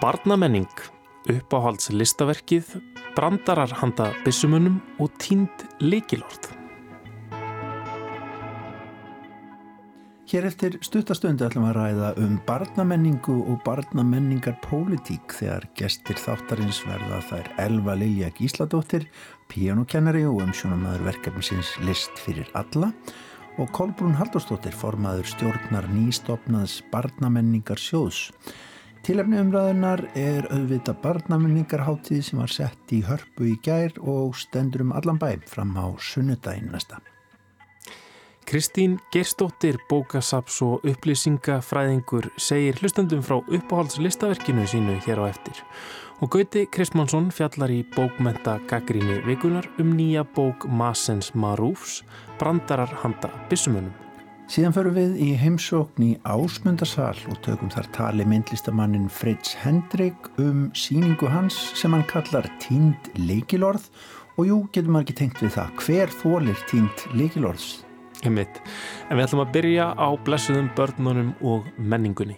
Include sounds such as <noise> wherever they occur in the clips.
Barnamenning, uppáhalds listaverkið, brandarar handa bissumunum og tínd leikilort. Hér eftir stuttastundu ætlum að ræða um barnamenningu og barnamenningar pólitík þegar gestir þáttarins verða þær Elva Lilja Gísladóttir, píanokennari og umsjónamaður verkefnisins List fyrir alla og Kolbrún Haldurstóttir, formaður stjórnar nýstofnaðs barnamenningar sjóðs. Tilefni umræðunar er auðvita barnamenningarháttíð sem var sett í hörpu í gær og stendur um allan bæ fram á sunnudaginn næsta. Kristín Gerstóttir, bókasaps og upplýsingafræðingur segir hlustandum frá uppáhaldslistaverkinu sínu hér á eftir. Og Gauti Kristmánsson fjallar í bókmenta gaggríni vikunar um nýja bók Masens Marúfs, brandarar handa bissumunum. Síðan förum við í heimsókn í Ásmundarsal og tökum þar tali myndlistamannin Fritz Hendrik um síningu hans sem hann kallar Tínd leikilorð og jú, getur maður ekki tengt við það. Hver þólir Tínd leikilorðs? Einmitt. En við ætlum að byrja á blessuðum börnunum og menningunni.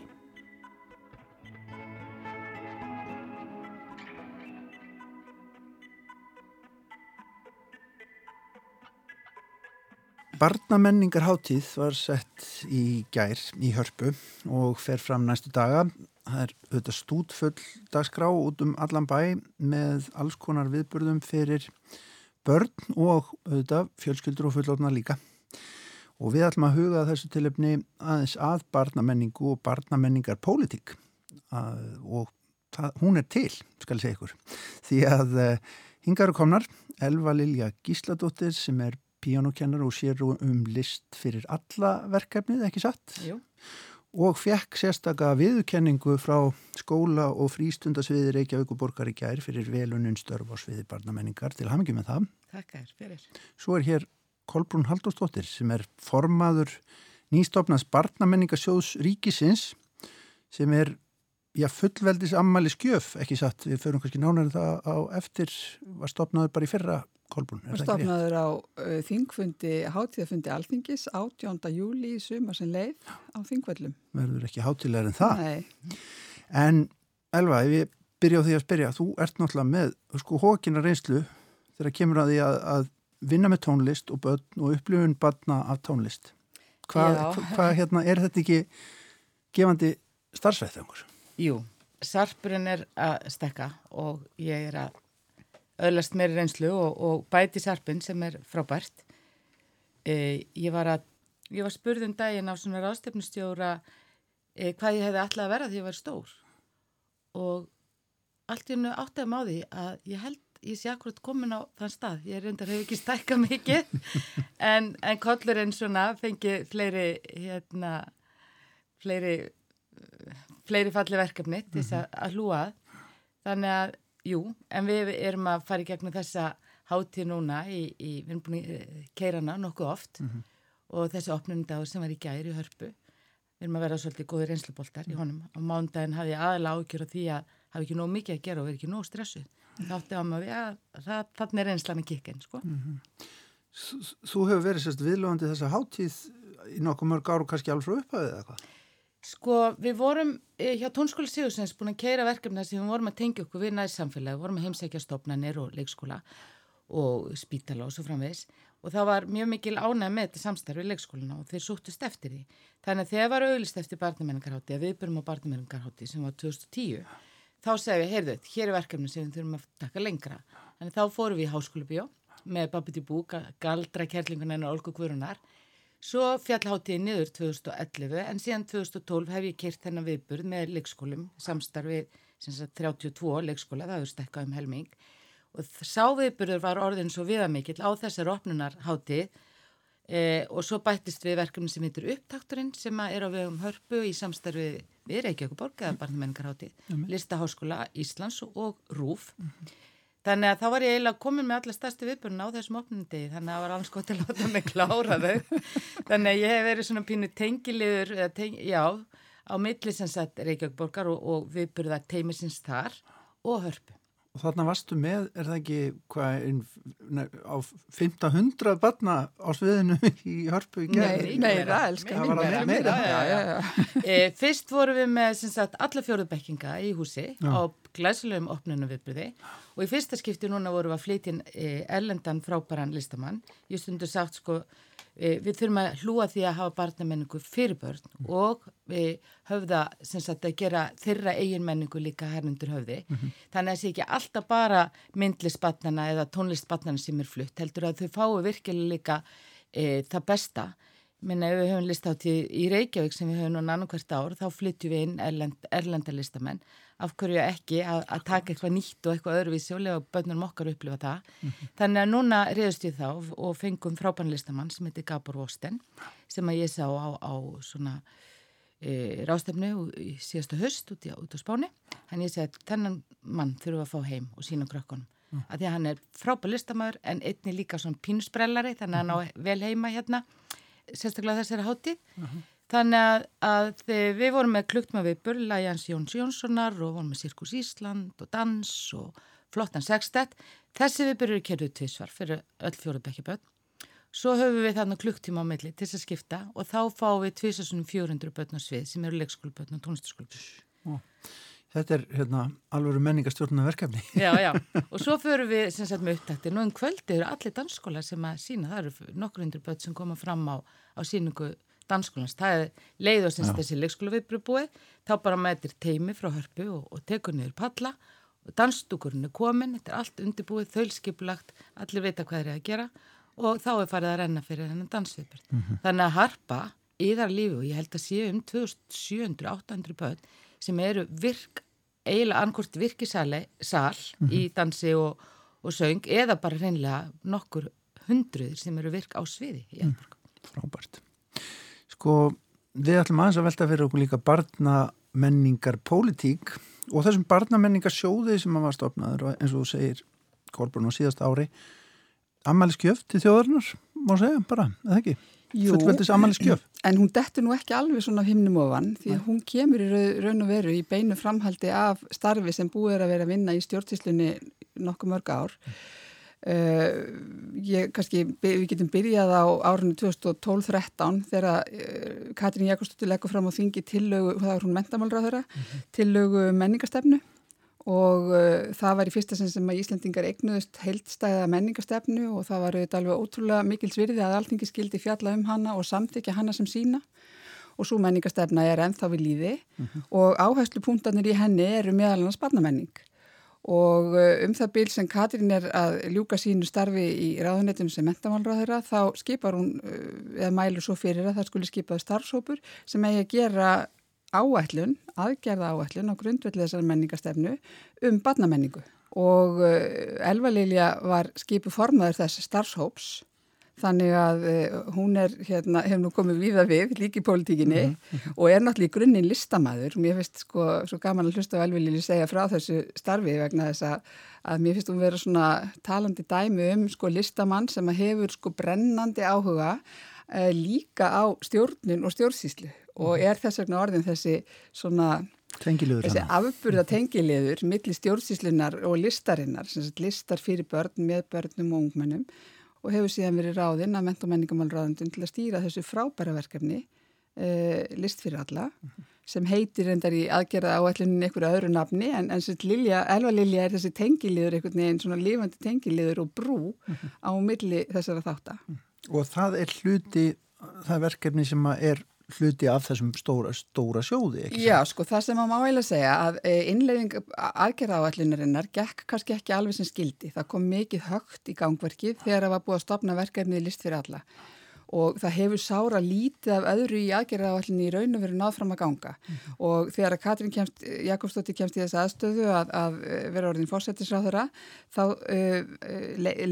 Barnamenningarháttíð var sett í gær í hörpu og fer fram næstu daga. Það er auðvitað stútfull dagskrá út um allan bæ með alls konar viðburðum fyrir börn og auðvitað fjölskyldur og fullotna líka. Og við ætlum að huga þessu tilöfni aðeins að barnamenningu og barnamenningar pólitík og það, hún er til, skal ég segja ykkur. Því að uh, hingaru komnar Elva Lilja Gísladóttir sem er píanokennar og sér um list fyrir alla verkefnið, ekki satt? Jú. Og fekk sérstaka viðkenningu frá skóla og frístundasviði Reykjavík og Borgar í gær fyrir velunum störf á sviði barnamenningar til hamingi með það. Takk er fyrir. Svo er hér Kolbrún Halldórsdóttir sem er formaður nýstofnans barnamenningasjóðs ríkisins sem er já, fullveldis ammali skjöf, ekki satt, við förum kannski nánar það á eftir, var stopnaður bara í fyrra Kolbrún. Var stopnaður á uh, þingfundi, hátíðafundi alþingis 18. júli í suma sem leið á þingvöllum. Verður ekki hátíðlegar en það. Nei. En Elva, ef ég byrja á því að spyrja, þú ert náttúrulega með sko hókina reynslu þegar kemur að því að, að vinna með tónlist og börn og upplifun barna af tónlist. Hvað hva, hérna, er þetta ekki gefandi starfsveitðangur? Jú, sarpurinn er að stekka og ég er að öðlast meiri reynslu og, og bæti sarpinn sem er frábært. E, ég var að, var spurð um daginn á svona ráðstefnustjóra e, hvað ég hefði alltaf að vera því ég var stór. Og allt í hennu áttæðum á því að ég held ég sé akkurat komin á þann stað, ég reyndar hefur ekki stækka mikið <laughs> en, en kollurinn svona fengið fleiri hérna fleiri fleiri falli verkefni þess að, að hlúa þannig að, jú, en við erum að fara í gegnum þessa hátíð núna í, í við erum búin að keira hana nokkuð oft mm -hmm. og þessi opnundagur sem var í gæri í hörpu við erum að vera svolítið góði reynsluboltar í honum og mándaginn hafði aðalega ágjör á því að hafi ekki nóg mikið að gera og verið ekki nóg stressuð þátti á maður, já, þannig er einslan að kikka inn, sko. Mm -hmm. Þú hefur verið sérst viðlóðandi þessa háttíð í nokkuð mörg áru kannski alveg frá upphæðið eða hvað? Sko, við vorum eh, hjá Tónskóla Sigursens búin að keira verkefna sem við vorum að tengja okkur við næst samfélagi, við vorum að heimsækja stopnarnir og leikskóla og spítala og svo framvegs og það var mjög mikil ánæg með þetta samstarfi í leikskóluna og þeir súttust eftir því. Þannig að þegar var auðlist eftir barnamenningarhátti, að við byrjum á barnamenningarhátti sem var 2010 þá segum við, heyrðu, hér er verkefni sem við þurfum að taka lengra. Þannig þá fórum við í háskólu bjó með Babiti Bú, galdra kærlingunar en Olgu Guðrunar. Svo fjallháttiði niður 2011 en síðan 2012 hef ég kert þennan viðburð með leikskólum, samstarfið 32 leikskóla, það hefur stekkað um helming og sá viðburður var orðin svo viðamikill á þessar opnunarháttið e, og svo bættist við verkefni sem heitir upptakturinn sem er á vegum hörpu í samstarfið við Reykjavík borg eða barnamenningarháttið. Listaháskóla Íslands og RÚF mm -hmm. Þannig að þá var ég eiginlega komin með alla stærsti viðbörna á þessum opnundegi þannig að það var alls gott að láta mig klára þau <laughs> þannig að ég hef verið svona pínu tengiliður, teng, já á milli sem sagt Reykjavík borgar og, og viðbörða teimisins þar og hörpu Og þarna varstu með, er það ekki hvað, ein, á 1500 barna á sviðinu í hörpu í gerð? Nei, meira, elskar. Það var alveg meira. Já, já, já. E, fyrst vorum við með sagt, alla fjóruðbekkinga í húsi já. á glæsulegum opnunum viðbyrði og í fyrsta skipti núna vorum við að flytja e, ellendan frábæran listamann. Ég stundu sagt sko við þurfum að hlúa því að hafa barnamenningu fyrir börn mm. og við höfða sagt, að gera þeirra eigin menningu líka hernundur höfði mm -hmm. þannig að það sé ekki alltaf bara myndlistbarnana eða tónlistbarnana sem er flutt heldur að þau fái virkilega líka e, það besta minna ef við höfum listáttið í Reykjavík sem við höfum núna annarkvært ár þá flyttjum við inn erlend, erlenda listamenn af hverju ekki að, að taka eitthvað nýtt og eitthvað öðruvísi og lega bönnum okkar upplifa það. Mm -hmm. Þannig að núna reyðust ég þá og fengum frábænlistamann sem heitir Gabor Vosten sem að ég sá á, á svona e, rástefnu í síðastu höst út, í, út á Spáni. Þannig ég segi að þennan mann þurfum að fá heim og sína krökkunum. Mm. Að því að hann er frábænlistamæður en einni líka svona pínusbrellari þannig að hann á vel heima hérna sérstaklega þessari háti. Mm -hmm. Þannig að, að við vorum með klukktum að við burla Jans Jóns Jónssonar og vorum með Sirkus Ísland og dans og flottan sextett. Þessi við byrjuðum kerjuð tvísvar fyrir öll fjóruð bekkjaböld. Svo höfum við þannig klukktíma á milli til þess að skipta og þá fáum við tvísasunum 400 börn á svið sem eru leikskóluböldn og tónlistaskóluböldn. Þetta er hérna, alveg menningastjórnuna verkefni. Já, já. <laughs> Og svo förum við sem sagt með upptæktir. Nú en um kvöldi eru allir dansskóla sem að sína. Það eru nokkur hundur börn sem koma fram á, á síningu dansskólans, það er leið og semst þessi leikskóla viðbröð búið, þá bara mætir teimi frá hörpu og, og tekur niður palla og dansstúkurinn er komin, þetta er allt undirbúið, þaulskipulagt, allir vita hvað er að gera og þá er farið að renna fyrir þennan dansviðbröð. Mm -hmm. Þannig að harpa í þar lífi og ég held að séu um 2700-800 börn sem eru virk, eiginlega ankort virkisali sal mm -hmm. í dansi og, og söng eða bara reynlega nokkur hundruður sem eru virk á sviði í Edborg. Mm, frábært. Sko, við ætlum aðeins að velta fyrir okkur líka barnamenningar pólitík og þessum barnamenningar sjóði sem að var stopnaður og eins og þú segir Kolbrun á síðast ári Amali skjöf til þjóðarinnar, má segja bara, eða ekki? Fullveldis Amali skjöf. En hún dettur nú ekki alveg svona himnum ofan því að hún kemur í raun og veru í beinu framhaldi af starfi sem búið er að vera að vinna í stjórntíslunni nokkuð mörg ár. Uh, ég, kannski, við getum byrjað á árinu 2012-13 þegar uh, Katrín Jakobsdóttir leggur fram á þingi tillögu, það er hún mentamálraðara, mm -hmm. tillögu menningastefnu og uh, það var í fyrsta sem sem að Íslandingar eignuðust heildstæða menningastefnu og það var auðvitað alveg ótrúlega mikil svirði að alltingi skildi fjalla um hana og samtykja hana sem sína og svo menningastefna er ennþá við líði mm -hmm. og áherslu punktarnir í henni eru meðal annars barnamenning og uh, um það bíl sem Katrín er að ljúka sínu starfi í ráðunettinu sem mentamálráðura þá skipar hún uh, eða mælur svo fyrir að það skulle skipað starfsópur sem eigi að gera áætlun, aðgerða áætlun á grundvelli þessar menningastefnu um barnamenningu og uh, Elva Lilja var skipu formaður þess starfshóps Þannig að uh, hún er, hérna, hefur nú komið víða við líki í pólitíkinni mm -hmm. og er náttúrulega í grunninn listamæður. Mér finnst sko svo gaman að hlusta á Elvilíli segja frá þessu starfi vegna þess að, að mér finnst hún vera svona talandi dæmi um sko listamann sem hefur sko brennandi áhuga uh, líka á stjórnun og stjórnsýslu. Og er þess vegna orðin þessi svona þessi afburða tengilegur millir stjórnsýslunar og listarinnar, listar fyrir börn með börnum og ungmennum og hefur síðan verið ráðinn að ment- og menningamálráðundin til að stýra þessu frábæra verkefni uh, list fyrir alla mm -hmm. sem heitir endar í aðgerða áætlunin einhverju öðru nafni en, en Lilja, Elva Lilja er þessi tengiliður einhvern veginn svona lifandi tengiliður og brú mm -hmm. á milli þessara þáttar. Og það er hluti, það er verkefni sem er hluti af þessum stóra, stóra sjóði? Já, sko, það sem maður má eiginlega segja að eh, innlegging aðgerða áallunarinnar gekk kannski ekki alveg sem skildi. Það kom mikið högt í gangverkið þegar það var búið að stopna verkefnið list fyrir alla og það hefur sára lítið af öðru í aðgerðaðallinni í raun og veru náð fram að ganga. Mm -hmm. og þegar að Katrín kemst, Jakobsdóttir kemst í þess aðstöðu að, að vera orðin fórsættisráðara þá uh,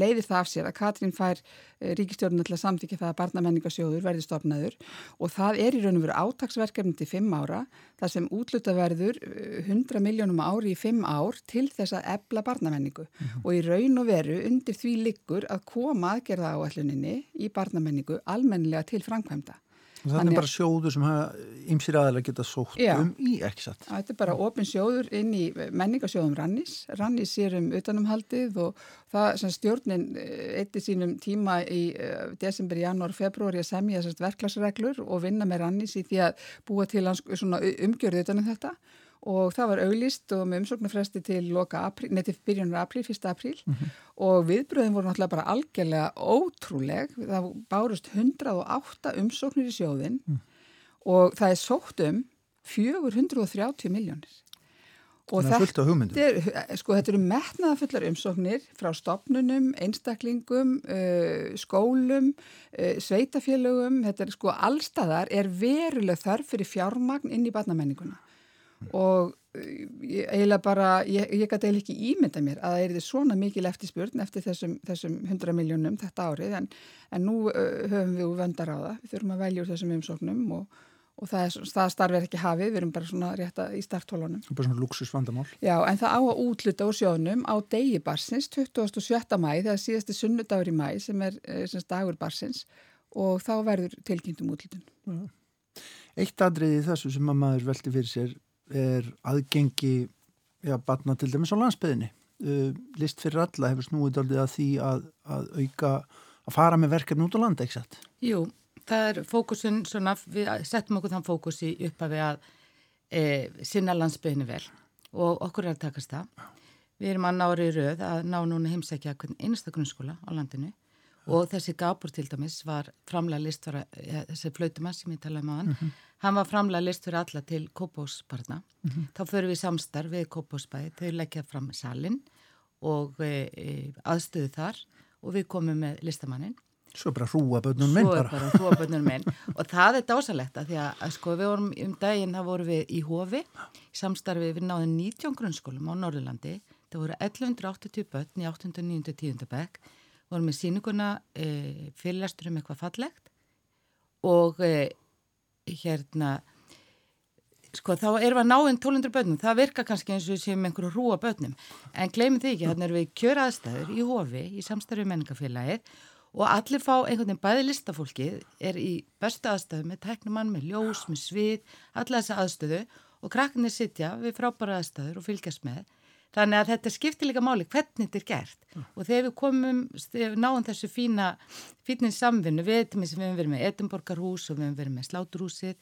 leiðir það af sér að Katrín fær ríkistjórnum til að samþykja það að barnamenningasjóður verði stofnaður. Og það er í raun og veru átagsverkefni til fimm ára þar sem útluta verður 100 miljónum ári í fimm ár til þess að ebla barnamenningu mm -hmm. og í raun og veru undir því liggur að koma aðgerða áalluninni í barnamenningu almennilega til framkvæmda. Þannig bara sjóður sem ymsir aðeins geta sótt já. um í, ekki satt? Þetta er bara ofin sjóður inn í menningasjóðum Rannís. Rannís sér um utanumhaldið og það sem stjórnin eitti sínum tíma í uh, desember, janúar, februari að semja verklagsreglur og vinna með Rannís í því að búa til umgjörðu utanum þetta og það var auglist og með umsóknarfresti til byrjunar april, 1. april mm -hmm. og viðbröðin voru náttúrulega bara algjörlega ótrúleg, það bárust 108 umsóknir í sjóðin mm. og það er sótt um 430 miljónir og þetta er, sko, þetta eru metnaðafullar umsóknir frá stopnunum, einstakling,um uh, skólum uh, sveitafélögum, þetta er sko allstaðar er veruleg þarf fyrir fjármagn inn í barnamenninguna og eh, ég, eiginlega bara, ég, ég gæti eiginlega ekki ímynda mér að það er svona mikil eftirspurn eftir þessum, þessum 100 miljónum þetta árið en, en nú uh, höfum við vöndar á það, við þurfum að velja úr þessum umsóknum og, og það, er, það starfið ekki hafið, við erum bara svona rétt í starthólunum. Bara svona luxusvandamál. Já, en það á að útluta úr sjónum á degi barsins, 27. mæ, þegar síðasti sunnudagur í mæ sem er eh, sem dagur barsins og þá verður tilkynntum útlutun. Eitt aðriði þessu sem að maður velti fyrir sér er aðgengi já, batna til dæmis á landsbyðinni uh, list fyrir alla hefur snúið aldrei að því að, að auka að fara með verkefni út á landa, ekki satt? Jú, það er fókusun svona, við settum okkur þann fókus í uppafi að e, sinna landsbyðinni vel og okkur er að takast það. Við erum að nári í rauð að ná núna heimsækja einasta grunnskóla á landinu og þessi Gabur til dæmis var framlega list fyrir þessi flautumann sem ég talaði um á hann mm -hmm. hann var framlega list fyrir alla til Kópásbarna mm -hmm. þá förum við samstarf við Kópásbæði þau leggja fram salin og e, e, aðstöðu þar og við komum með listamannin Svo bara hrúa bönnum minn bara. Svo bara hrúa bönnum minn <laughs> og það er dásalegt að því að, að sko við vorum um daginn það vorum við í Hófi í samstarfi við náðum 19 grunnskólum á Norðurlandi það voru 1180 bönn í 8. og 9. tíundabæk vorum með síninguna e, fyrirlastur um eitthvað fallegt og e, hérna sko þá erum við að ná einn 1200 börnum. Það virka kannski eins og sem einhverju hrúa börnum. En gleymið því ekki, þannig erum við kjöraðstæður í hofi, í samstarfi menningafélagið og allir fá einhvern veginn bæði listafólkið er í bestu aðstöðu með teknumann, með ljós, með svið alla þessa aðstöðu og krakkinni sitja við frábæra aðstöður og fylgjast með Þannig að þetta skiptir líka máli hvernig þetta er gert mm. og þegar við komum, þegar við náum þessu fína, fínins samvinnu við sem við verið með Edinborgarhús og við hefum verið með Sláturhúsið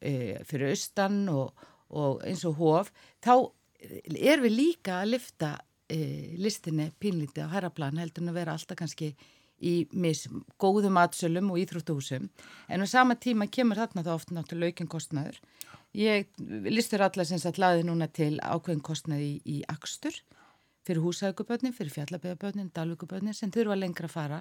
e, fyrir austan og, og eins og hóf, þá er við líka að lifta e, listinni pínlítið á herraplan heldur en að vera alltaf kannski í mis, góðum atsölum og íþróttuhúsum en á sama tíma kemur þarna þá oft náttúrulega aukinn kostnaður Ég listur alla sem sagt laði núna til ákveðin kostnaði í, í Akstur fyrir húsækubötnin, fyrir fjallaböðabötnin, dalvíkubötnin sem þurfa lengra að fara.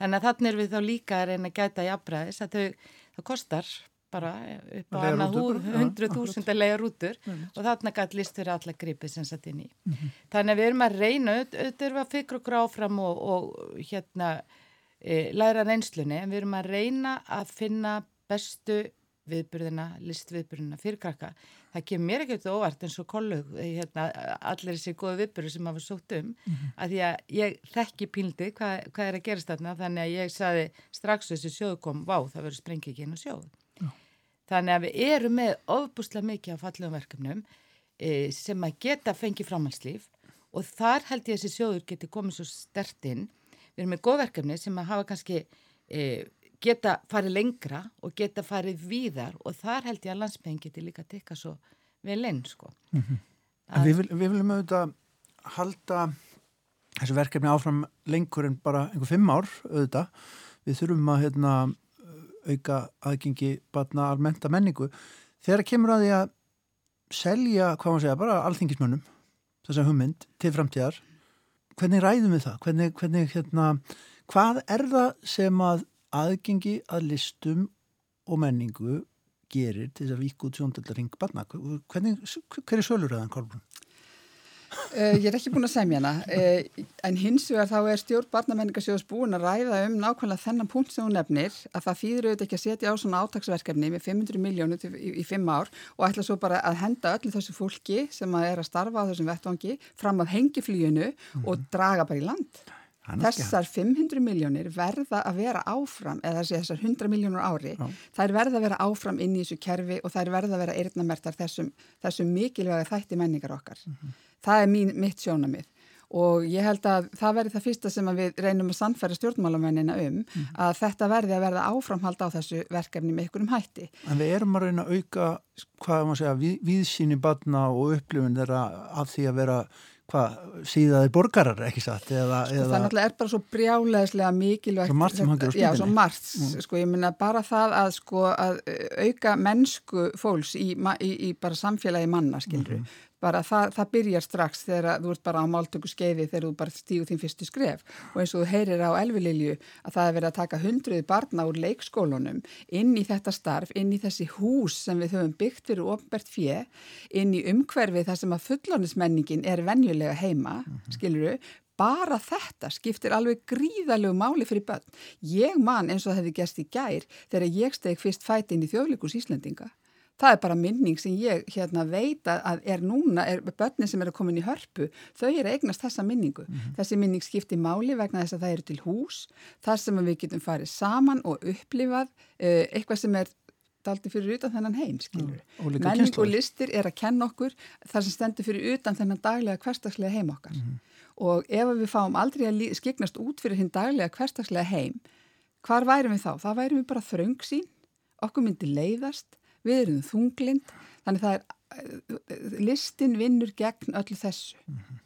Þannig að þannig er við þá líka að reyna að gæta jafnbræðis að þau, það kostar bara upp á annað 100.000 að lega rútur og þarna gæti listur alla gripið sem satt inn í. Mm -hmm. Þannig að við erum að reyna, erum við að fikra okkur áfram og, og hérna e, læra reynslunni en við erum að reyna að finna bestu viðburðina, listviðburðina fyrir krakka. Það kemur mér ekkert óvart eins og kollug, hérna, allir þessi góðu viðburðu sem hafa sótt um, mm -hmm. að því að ég þekki píldi hvað, hvað er að gerast þarna, þannig að ég saði strax þessi sjóðu kom, vá það verður sprengið ekki inn á sjóðu. Já. Þannig að við erum með ofbúslega mikið af fallegum verkefnum e, sem að geta fengið framhalslíf og þar held ég að þessi sjóður geti komið svo stert inn. Við erum með góð verkefni sem að hafa kannski e, geta farið lengra og geta farið víðar og þar held ég að landsbygðin geti líka tekka svo vel einn sko. Mm -hmm. við, vil, við viljum auðvitað halda þessu verkefni áfram lengur en bara einhver fimm ár auðvitað. Við þurfum að hérna, auka aðgengi batna almenta menningu. Þegar kemur að því að selja, hvað maður segja, bara alþingismönnum þess að hugmynd til framtíðar hvernig ræðum við það? Hvernig, hvernig hérna, hvað er það sem að aðgengi að listum og menningu gerir til þess að vík út sjóndöldar hring barna. Hver er söluröðan, Kolbrún? Uh, ég er ekki búin að semja hana, uh, en hins vegar þá er stjórn barnamenningasjóðs búin að ræða um nákvæmlega þennan punkt sem hún nefnir að það þýður auðvitað ekki að setja á svona átagsverkefni með 500 miljónu í, í fimm ár og ætla svo bara að henda öllu þessu fólki sem að er að starfa á þessum vettvangi fram af hengiflíunu mm -hmm. og draga bara í land. Þessar 500 miljónir verða að vera áfram, eða þessar 100 miljónur ári, Já. þær verða að vera áfram inn í þessu kerfi og þær verða að vera eirnamertar þessum, þessum mikilvæga þætti menningar okkar. Mm -hmm. Það er mín, mitt sjónamið og ég held að það verði það fyrsta sem við reynum að sannfæra stjórnmálamennina um mm -hmm. að þetta verði að verða áframhald á þessu verkefni með ykkurum hætti. En við erum að reyna að auka, hvað er maður að segja, við, viðsýni badna og upplifun þeirra af því að vera hvað, síðaði borgarar ekki satt? Eða, sko, eða... það náttúrulega er bara svo brjálegislega mikilvægt svo margt sem hangir á spilinu já, svo margt, mm. sko, ég minna bara það að sko, að auka mennsku fólks í, í, í bara samfélagi manna, skilru mm -hmm bara það, það byrjar strax þegar þú ert bara á máltöku skeiði þegar þú bara stígu þín fyrstu skref og eins og þú heyrir á Elvililju að það er verið að taka hundruði barna úr leikskólunum inn í þetta starf, inn í þessi hús sem við höfum byggt fyrir ofnbært fjö, inn í umhverfi þar sem að fullónismenningin er venjulega heima, mm -hmm. skiluru, bara þetta skiptir alveg gríðalegu máli fyrir börn. Ég man eins og það hefði gæst í gær þegar ég steg fyrst fæti inn í þjóðleikus Íslandinga það er bara minning sem ég hérna veit að er núna, er börnin sem eru komin í hörpu, þau eru eignast þessa minningu. Mm -hmm. Þessi minning skiptir máli vegna þess að það eru til hús, þar sem við getum farið saman og upplifað uh, eitthvað sem er daldi fyrir utan þennan heim, skilur. Mm, Menning og listir er að kenna okkur þar sem stendur fyrir utan þennan daglega hverstagslega heim okkar. Mm. Og ef við fáum aldrei að skiknast út fyrir hinn daglega hverstagslega heim, hvar værum við þá? Það værum við bara þröngsín, okkur myndi leiðast við erum þunglind, þannig það er listin vinnur gegn öllu þessu. -hmm.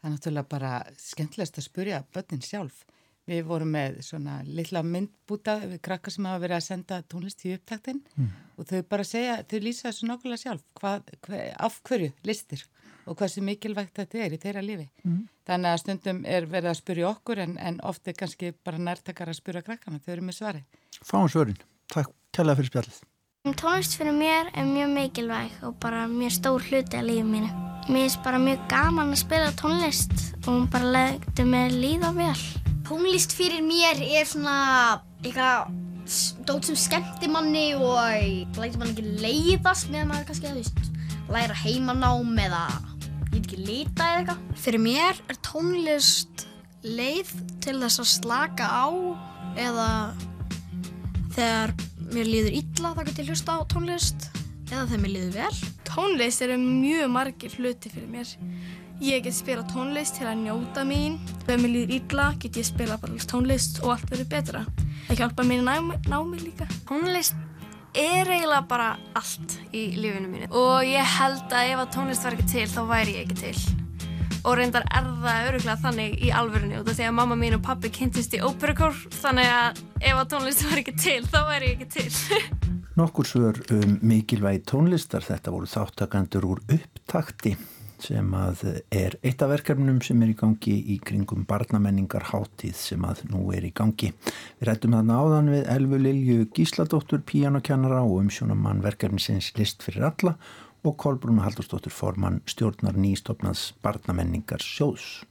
Það er náttúrulega bara skemmtilegast að spurja börnin sjálf. Við vorum með svona litla myndbúta við krakkar sem hafa verið að senda tónlist í upptaktin mm. og þau bara segja, þau lýsa þessu nokkulega sjálf, hvað, hvað, af hverju listir og hversu mikilvægt þetta er í þeirra lífi. Mm. Þannig að stundum er verið að spurja okkur en, en oft er kannski bara nærtakar að spurja krakkarna, þau eru með svari. Fáum svörin. Takk kærlega fyrir spjallið. Tónlist fyrir mér er mjög mikilvæg og bara mjög stór hluti af lífið mínu. Mér finnst bara mjög gaman að spila tónlist og hún bara legði mig líða vel. Tónlist fyrir mér er svona eitthvað dót sem skemmtir manni og lætir mann ekki leiðast með maður kannski að þú veist læra heimanám eða ég veit ekki lita eða eitthvað. Fyrir mér er tónlist leið til þess að slaka á eða þegar mér líður illa þá get ég hlusta á tónlist eða þegar mér líður vel. Tónlist eru mjög margir hluti fyrir mér. Ég get spila tónlist til að njóta mín. Þegar mér líður illa get ég spila bara tónlist og allt verður betra. Það hjálpa mér að ná mig líka. Tónlist er eiginlega bara allt í lífinu mínu og ég held að ef að tónlist var ekki til þá væri ég ekki til og reyndar er það öruglega þannig í alvörunni út af því að mamma mín og pappi kynntist í óperukór þannig að ef að tónlist var ekki til þá er ég ekki til. <laughs> Nokkur svör um mikilvægi tónlistar. Þetta voru þáttakandur úr upptakti sem að er eitt af verkefnum sem er í gangi í kringum barnamenningar hátíð sem að nú er í gangi. Við rættum þarna áðan við Elfu Lilju Gísladóttur, píjanokennara og umsjónamann verkefnisins List fyrir alla. og Kolbrún Haldurstóttur formann stjórnar nýstofnads barnamenningar sjóðs.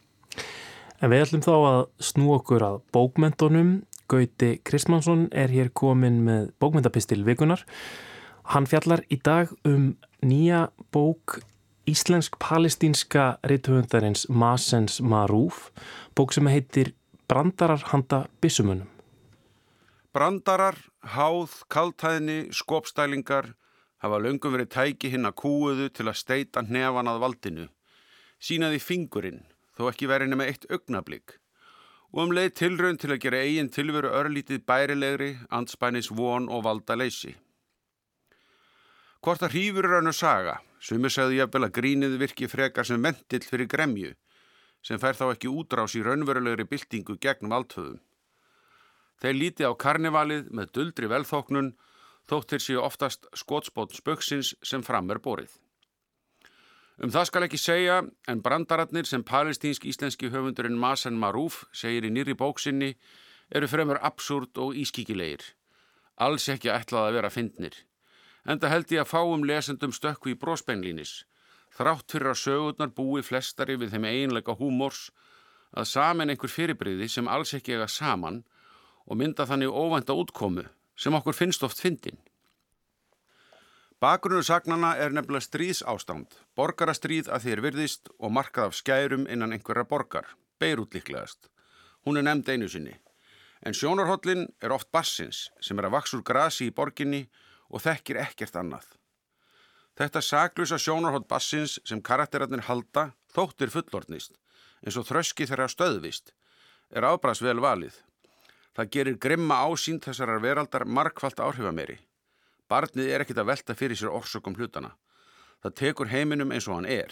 En við ætlum þá að snú okkur að bókmentunum. Gauti Kristmansson er hér komin með bókmentapistil vikunar. Hann fjallar í dag um nýja bók íslensk-palestínska reytuhundarins Masens Marúf, bók sem heitir Brandarar handa bissumunum. Brandarar, háð, kaltæðni, skopstælingar, hafa löngum verið tæki hinn að kúuðu til að steita hnefan að valdinu, sínaði fingurinn, þó ekki verið nema eitt augnablík, og um leið tilraun til að gera eigin tilveru örlítið bærilegri, anspænis von og valda leysi. Hvort að hrífur hannu saga, sumi segðu jafnvel að grínið virki frekar sem vendill fyrir gremju, sem fær þá ekki útrás í raunverulegri byltingu gegn valdhöfum. Þeir líti á karnivalið með duldri velþóknun þóttir séu oftast skótspót spöksins sem fram er borið. Um það skal ekki segja, en brandararnir sem palestínsk-íslenski höfundurinn Masen Marúf segir í nýri bóksinni eru fremur absúrt og ískikilegir. Alls ekki ætlað að vera fyndnir. Enda held ég að fáum lesendum stökku í bróspenglínis. Þrátt fyrir að sögurnar búi flestari við þeim einleika húmors að saman einhver fyrirbriði sem alls ekki ega saman og mynda þannig óvænta útkomu sem okkur finnst oft fyndin. Bakgrunnu sagnana er nefnilega stríðs ástand, borgarastríð að þér virðist og markað af skærum innan einhverja borgar, beirút líklegast, Hún er nefnd einu sinni. En sjónarhollin er oft bassins sem er að vaks úr grasi í borginni og þekkir ekkert annað. Þetta saklusa sjónarholl bassins sem karakterarnir halda þóttir fullornist eins og þröski þeirra stöðvist er ábras vel valið. Það gerir grimma ásýnd þessarar veraldar markvallt áhrifameri. Barnið er ekkit að velta fyrir sér orsökum hlutana. Það tekur heiminum eins og hann er.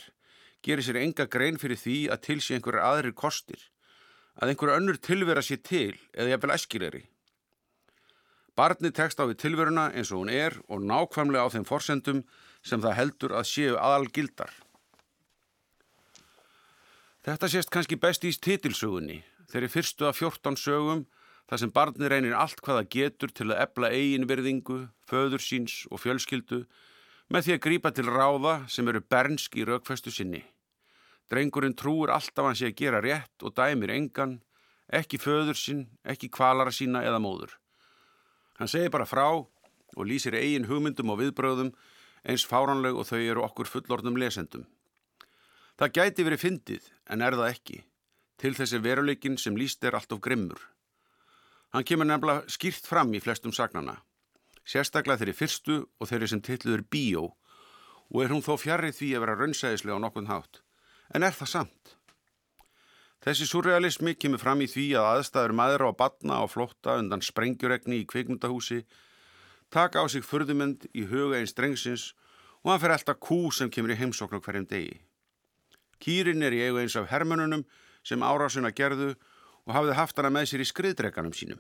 Gerir sér enga grein fyrir því að til sé einhverjar aðrir kostir. Að einhverja önnur tilvera sé til eða jafnvel æskilegri. Barnið tekst á við tilveruna eins og hún er og nákvæmlega á þeim forsendum sem það heldur að séu aðalgildar. Þetta sést kannski best í titilsögunni. Þeirri fyrstu af 14 sögum þar sem barnið reynir allt hvaða getur til að ebla eigin virðingu, föður síns og fjölskyldu með því að grípa til ráða sem eru bernsk í raukfestu sinni. Drengurinn trúur alltaf hans í að gera rétt og dæmir engan, ekki föður sinn, ekki kvalara sína eða móður. Hann segir bara frá og lýsir eigin hugmyndum og viðbröðum eins fáránleg og þau eru okkur fullornum lesendum. Það gæti verið fyndið en er það ekki, til þessi veruleikin sem líst er allt of grimmur. Hann kemur nefnilega skýrt fram í flestum sagnana. Sérstaklega þeirri fyrstu og þeirri sem tilluður bíó og er hún þó fjarrið því að vera raunsæðislega á nokkun hátt. En er það samt? Þessi surrealismi kemur fram í því að aðstæður maður á batna og flotta undan sprengjuregni í kvikmyndahúsi taka á sig fyrðumend í huga einn strengsins og hann fer alltaf kú sem kemur í heimsokna hverjum degi. Kýrin er í eigu eins af hermönunum sem árásuna gerðu og hafði haft hana með sér í skriðdreganum sínum.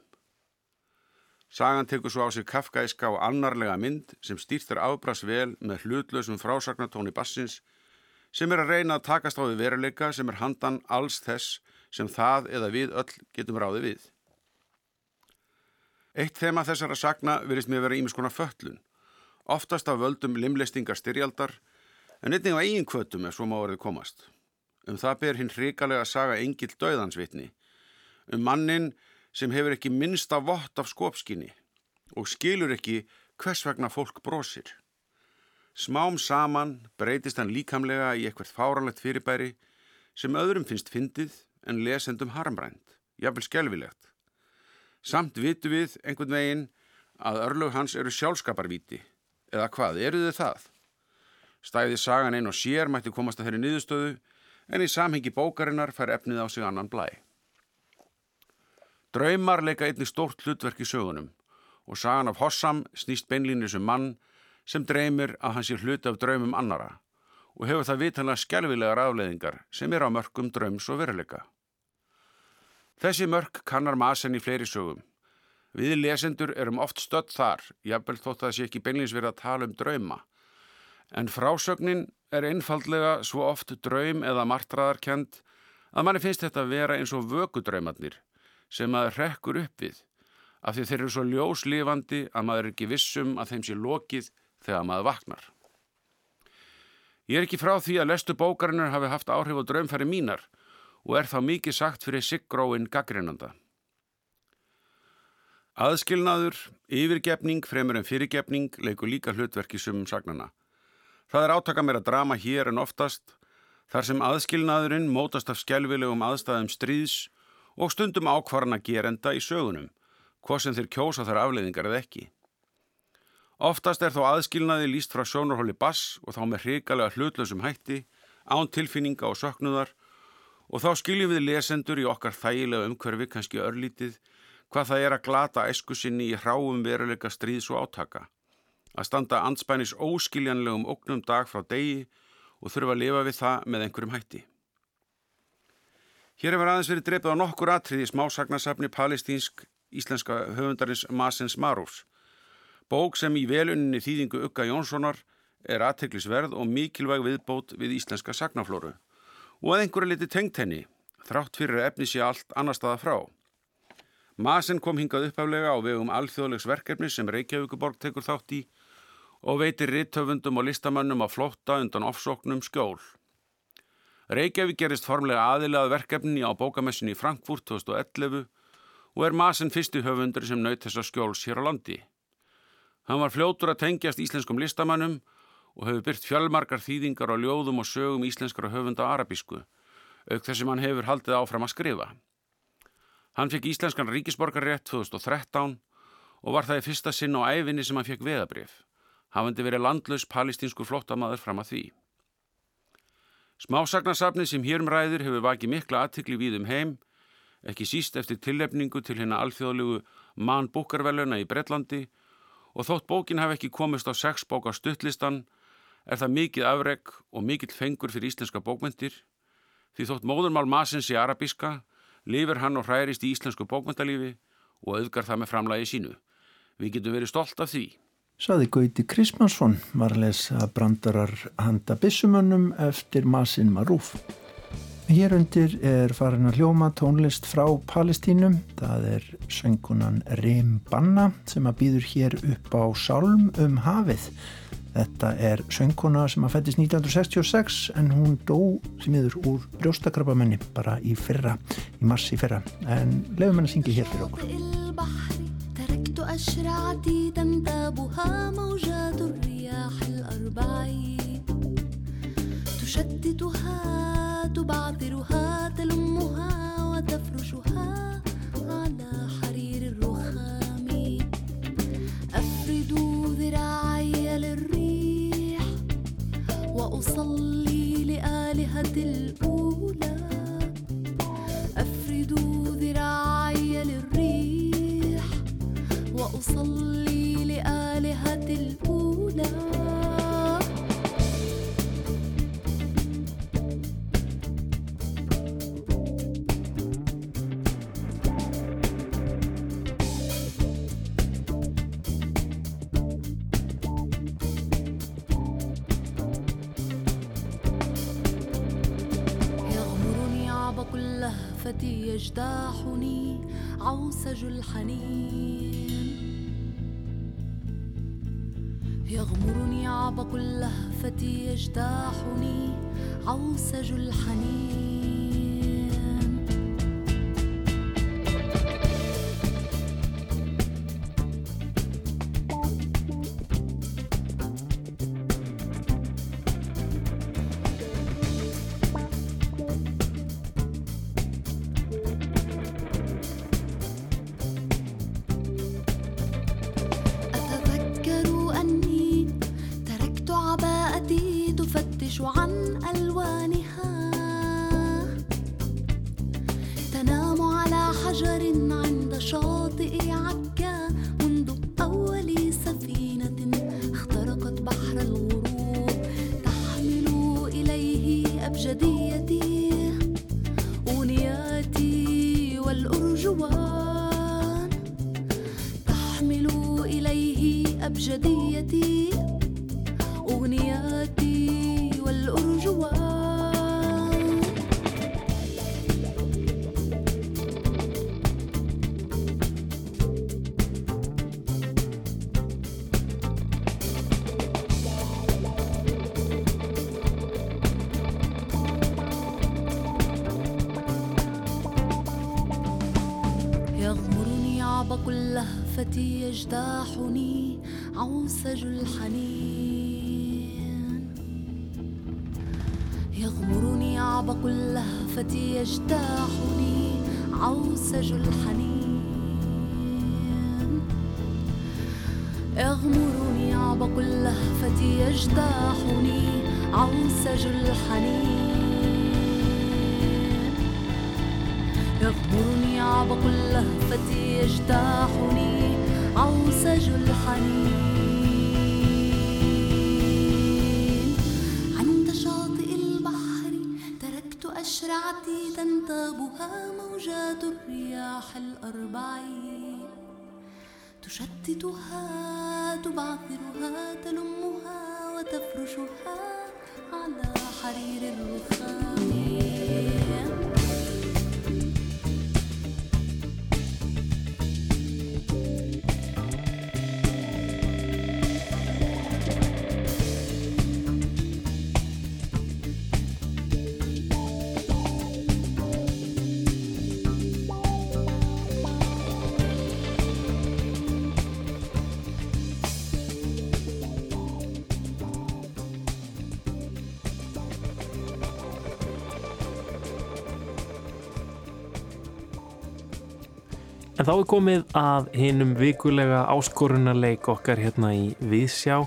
Sagan tekur svo á sig kafkæska og annarlega mynd sem stýrtir afbras vel með hlutlausum frásagnartóni bassins sem er að reyna að takast á við veruleika sem er handan alls þess sem það eða við öll getum ráði við. Eitt þema þessara sagna verist með að vera ímiskona föllun, oftast af völdum limlistingar styrjaldar en einnig á eigin kvötum ef svo má verið komast. Um það ber hinn hrikalega saga engil döðansvitni um mannin sem hefur ekki minnsta vott af skopskinni og skilur ekki hvers vegna fólk brosir. Smám saman breytist hann líkamlega í eitthvað fáranlegt fyrirbæri sem öðrum finnst fyndið en lesendum harmrænt, jafnvel skjálfilegt. Samt vitu við einhvern veginn að örlög hans eru sjálfskaparvíti, eða hvað, eru þið það? Stæðið sagan einn og sér mætti komast að þeirri niðurstöðu en í samhengi bókarinnar fær efnið á sig annan blæ. Draumar leika einni stórt hlutverk í sögunum og sagan af Hossam snýst beinlínu sem mann sem dreymir að hann sé hlut af draumum annara og hefur það vitanlega skjálfilegar afleðingar sem er á mörgum draums og veruleika. Þessi mörg kannar masen í fleiri sögum. Við lesendur erum oft stödd þar, jafnvel þótt að það sé ekki beinlins verið að tala um drauma. En frásögnin er einfaldlega svo oft draum eða martraðarkend að manni finnst þetta að vera eins og vökudraumarnir sem maður rekkur upp við af því þeir eru svo ljóslifandi að maður er ekki vissum að þeim sé lokið þegar maður vaknar. Ég er ekki frá því að lestu bókarinnar hafi haft áhrif á draumfæri mínar og er þá mikið sagt fyrir siggróin gaggrinanda. Aðskilnaður, yfirgefning, fremur en fyrirgefning leikur líka hlutverki sumum sagnana. Það er átaka meira drama hér en oftast, þar sem aðskilnaðurinn mótast af skjálfilegum aðstæðum stríðs og stundum ákvarna gerenda í sögunum, hvað sem þeir kjósa þar afleiðingar eða ekki. Oftast er þó aðskilnaði líst frá sjónarhóli bass og þá með hrigalega hlutlösum hætti, án tilfinninga og söknuðar og þá skiljum við lesendur í okkar þægilega umhverfi kannski örlítið hvað það er að glata esku sinni í hráum veruleika stríðs og átaka. Að standa anspænis óskiljanlegum ógnum dag frá degi og þurfa að lifa við það með einhverjum hætti. Hér hefur aðeins verið dreipið á nokkur atrið í smásagnasafni palestínsk íslenska höfundarins Masens Marús. Bók sem í veluninni þýðingu Ukka Jónssonar er aðteglisverð og mikilvæg viðbót við íslenska sagnaflóru og að einhverja liti tengt henni, þrátt fyrir að efni sé allt annar staða frá. Masen kom hingað upphaflega á vegum alþjóðlegs verkefni sem Reykjavíkuborg tekur þátt í og veitir rittöfundum og listamannum að flotta undan ofsóknum skjól. Reykjavík gerist formlega aðilað verkefni á bókamessinni í Frankfurt 2011 og er Masen fyrstu höfundur sem naut þessa skjóls hér á landi. Hann var fljótur að tengjast íslenskum listamannum og hefur byrt fjölmarkar þýðingar á ljóðum og sögum íslenskara höfunda arabísku, auk þess sem hann hefur haldið áfram að skrifa. Hann fekk íslenskan ríkisborgarrétt 2013 og var það í fyrsta sinn á æfinni sem hann fekk veðabrif. Hafandi verið landlaus palestinsku flottamaður fram að því. Smásagnasafnið sem hérum ræður hefur vakið mikla aðtikli við um heim, ekki síst eftir tillefningu til hérna alþjóðlugu mann búkarveluna í Breitlandi og þótt bókin hafi ekki komist á sex bóka stuttlistan er það mikið afreg og mikill fengur fyrir íslenska bókmyndir því þótt móðurmál masins í arabíska lifir hann og hræðist í íslensku bókmyndalífi og auðgar það með framlægi sínu. Við getum verið stolt af því. Saði Gauti Krismansson var að lesa brandarar handa bissumönnum eftir Masin Marúf. Hér undir er farin að hljóma tónlist frá Palestínum. Það er söngunan Rim Banna sem að býður hér upp á Sálm um hafið. Þetta er söngkona sem að fættist 1966 en hún dó sem yfir úr brjóstakrabamenni bara í fyrra, í mars í fyrra. En lefum henn að syngja hér fyrir okkur. أشرعتي تنتابها موجات الرياح الأربعين. تشتتها تبعثرها تلمها وتفرشها على حرير الرخام. أفرد ذراعي للرياح وأصلي أصلي لآلهتي الأولى كل لهفتي يجتاحني عوسج الحنين. يغمرني عبق اللهفة يجتاحني عوسج الحنين. يجتاحني عوسج الحنين. يغمرني عبق اللهفة يجتاحني عوسج الحنين. يغمرني عبق اللهفة يجتاحني عوسج الحنين. يغمرني عبق اللهفة يجتاحني عوسج الحنين. عند شاطئ البحر تركت أشرعتي تنتابها موجات الرياح الأربعين. تشتتها تبعثرها تلمها وتفرشها على حرير الرخام En þá er komið að hinnum vikulega áskorunarleik okkar hérna í Viðsjá.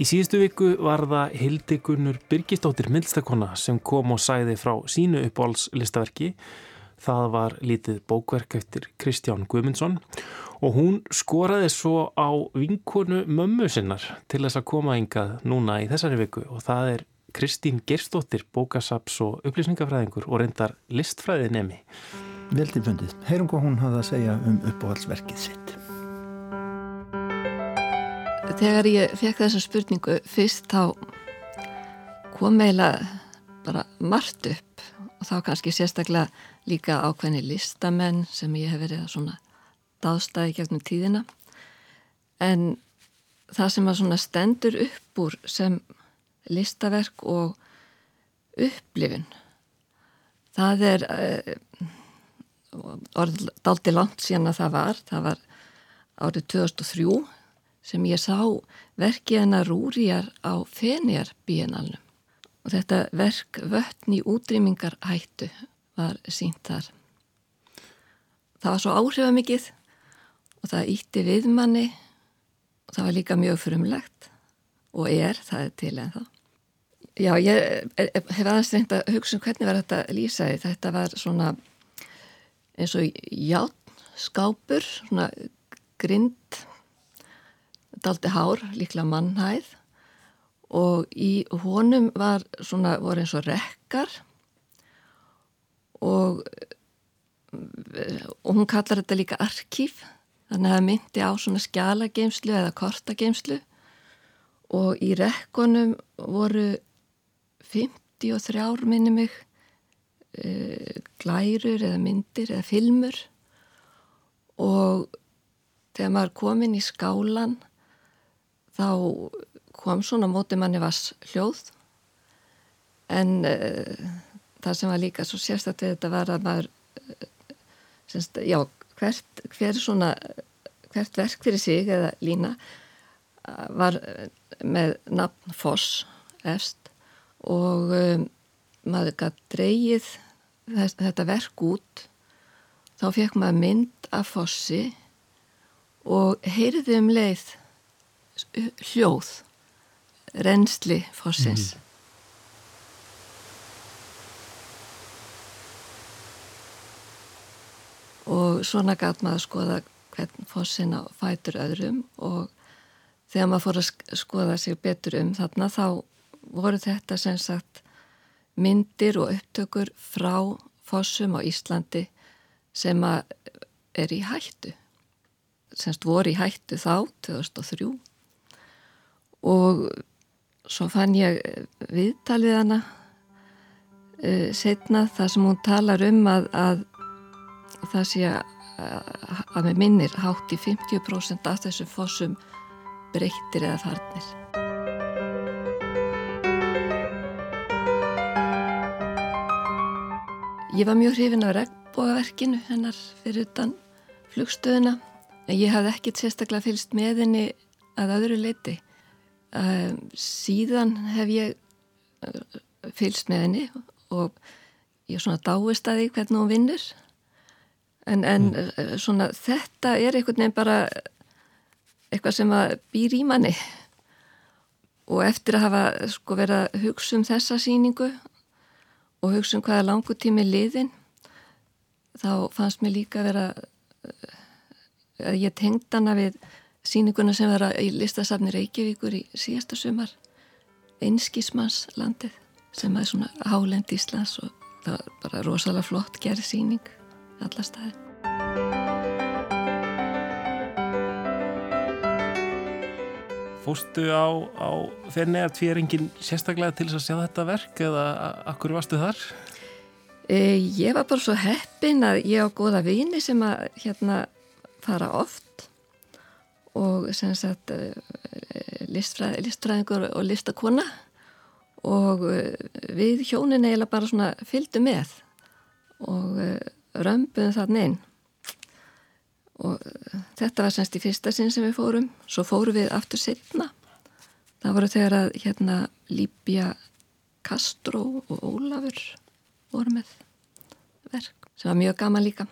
Í síðustu viku var það Hildi Gunnur Birgistóttir Mildstakonna sem kom og sæði frá sínu uppáhaldslistaverki. Það var lítið bókverk eftir Kristján Guðmundsson og hún skoraði svo á vinkonu mömmu sinnar til þess að koma yngað núna í þessari viku og það er Kristín Gerstóttir, bókasaps og upplýsningafræðingur og reyndar listfræði nemi. Veltilfundið. Heyrum hvað hún hafði að segja um uppáhaldsverkið sitt. Þegar ég fekk þessa spurningu fyrst þá kom eiginlega bara margt upp og þá kannski sérstaklega líka ákveðni listamenn sem ég hef verið að svona dástæði gegnum tíðina en það sem að svona stendur upp úr sem listaverk og upplifin það er uh, orðaldi langt síðan að það var. Það var árið 2003 sem ég sá verkið hennar Rúriar á Fenjar bíenalnum og þetta verk vöttn í útrýmingar hættu var sínt þar. Það var svo áhrifamikið og það ítti viðmanni og það var líka mjög frumlegt og er, það er til en þá Já, ég hef aðeins reynd að hugsa um hvernig var þetta lýsaði þetta var svona eins og játn, skápur, svona grind, daldi hár, líklega mannhæð. Og í honum var svona, voru eins og rekkar. Og, og hún kallar þetta líka arkíf, þannig að það myndi á svona skjalageimslu eða kortageimslu og í rekkonum voru 53 minni mig uh, glærur eða myndir eða filmur. Og þegar maður kom inn í skálan þá kom svona mótið manni vass hljóð en uh, það sem var líka svo sérstaklega þetta var að maður uh, semst, já, hvert, hver svona hvert verk fyrir sig eða lína var með nafn Foss efst. Og um, maður gætt dreyið þetta verk út þá fekk maður mynd af fossi og heyrði um leið hljóð reynsli fossins mm. og svona gæt maður skoða hvern fossin á fætur öðrum og þegar maður fór að skoða sig betur um þarna þá voru þetta sem sagt myndir og upptökur frá fossum á Íslandi sem er í hættu semst voru í hættu þá 2003 og svo fann ég viðtalið hana uh, setna þar sem hún talar um að, að það sé að, að með minnir hátt í 50% af þessum fossum breyttir eða farnir Ég var mjög hrifin af regnbógaverkinu hennar fyrir utan flugstöðuna en ég hafði ekkit sérstaklega fylst með henni að öðru leiti. Uh, síðan hef ég uh, fylst með henni og ég er svona dáist að því hvernig hún vinnur en, en mm. uh, svona þetta er einhvern veginn bara eitthvað sem býr í manni og eftir að hafa sko verið að hugsa um þessa síningu og hugsa um hvaða langu tími liðin þá fannst mér líka vera eh, að ég tengd hana við síninguna sem vera í listasafni Reykjavíkur í síðasta sumar Einskísmanns landið sem er svona hálend Íslands og það var bara rosalega flott gerð síning alla staði Fóstu á, á því er enginn sérstaklega til þess að sjá þetta verk eða akkur varstu þar? E, ég var bara svo heppin að ég á goða vini sem að hérna fara oft og sem sagt e, listfræð, listfræðingur og listakona og e, við hjónin eiginlega bara svona fylgdu með og e, römbuðum þarna inn og þetta var semst í fyrsta sinn sem við fórum. Svo fórum við aftur setna það voru þegar að hérna Líbja Kastró og Ólafur voru með verk sem var mjög gaman líka.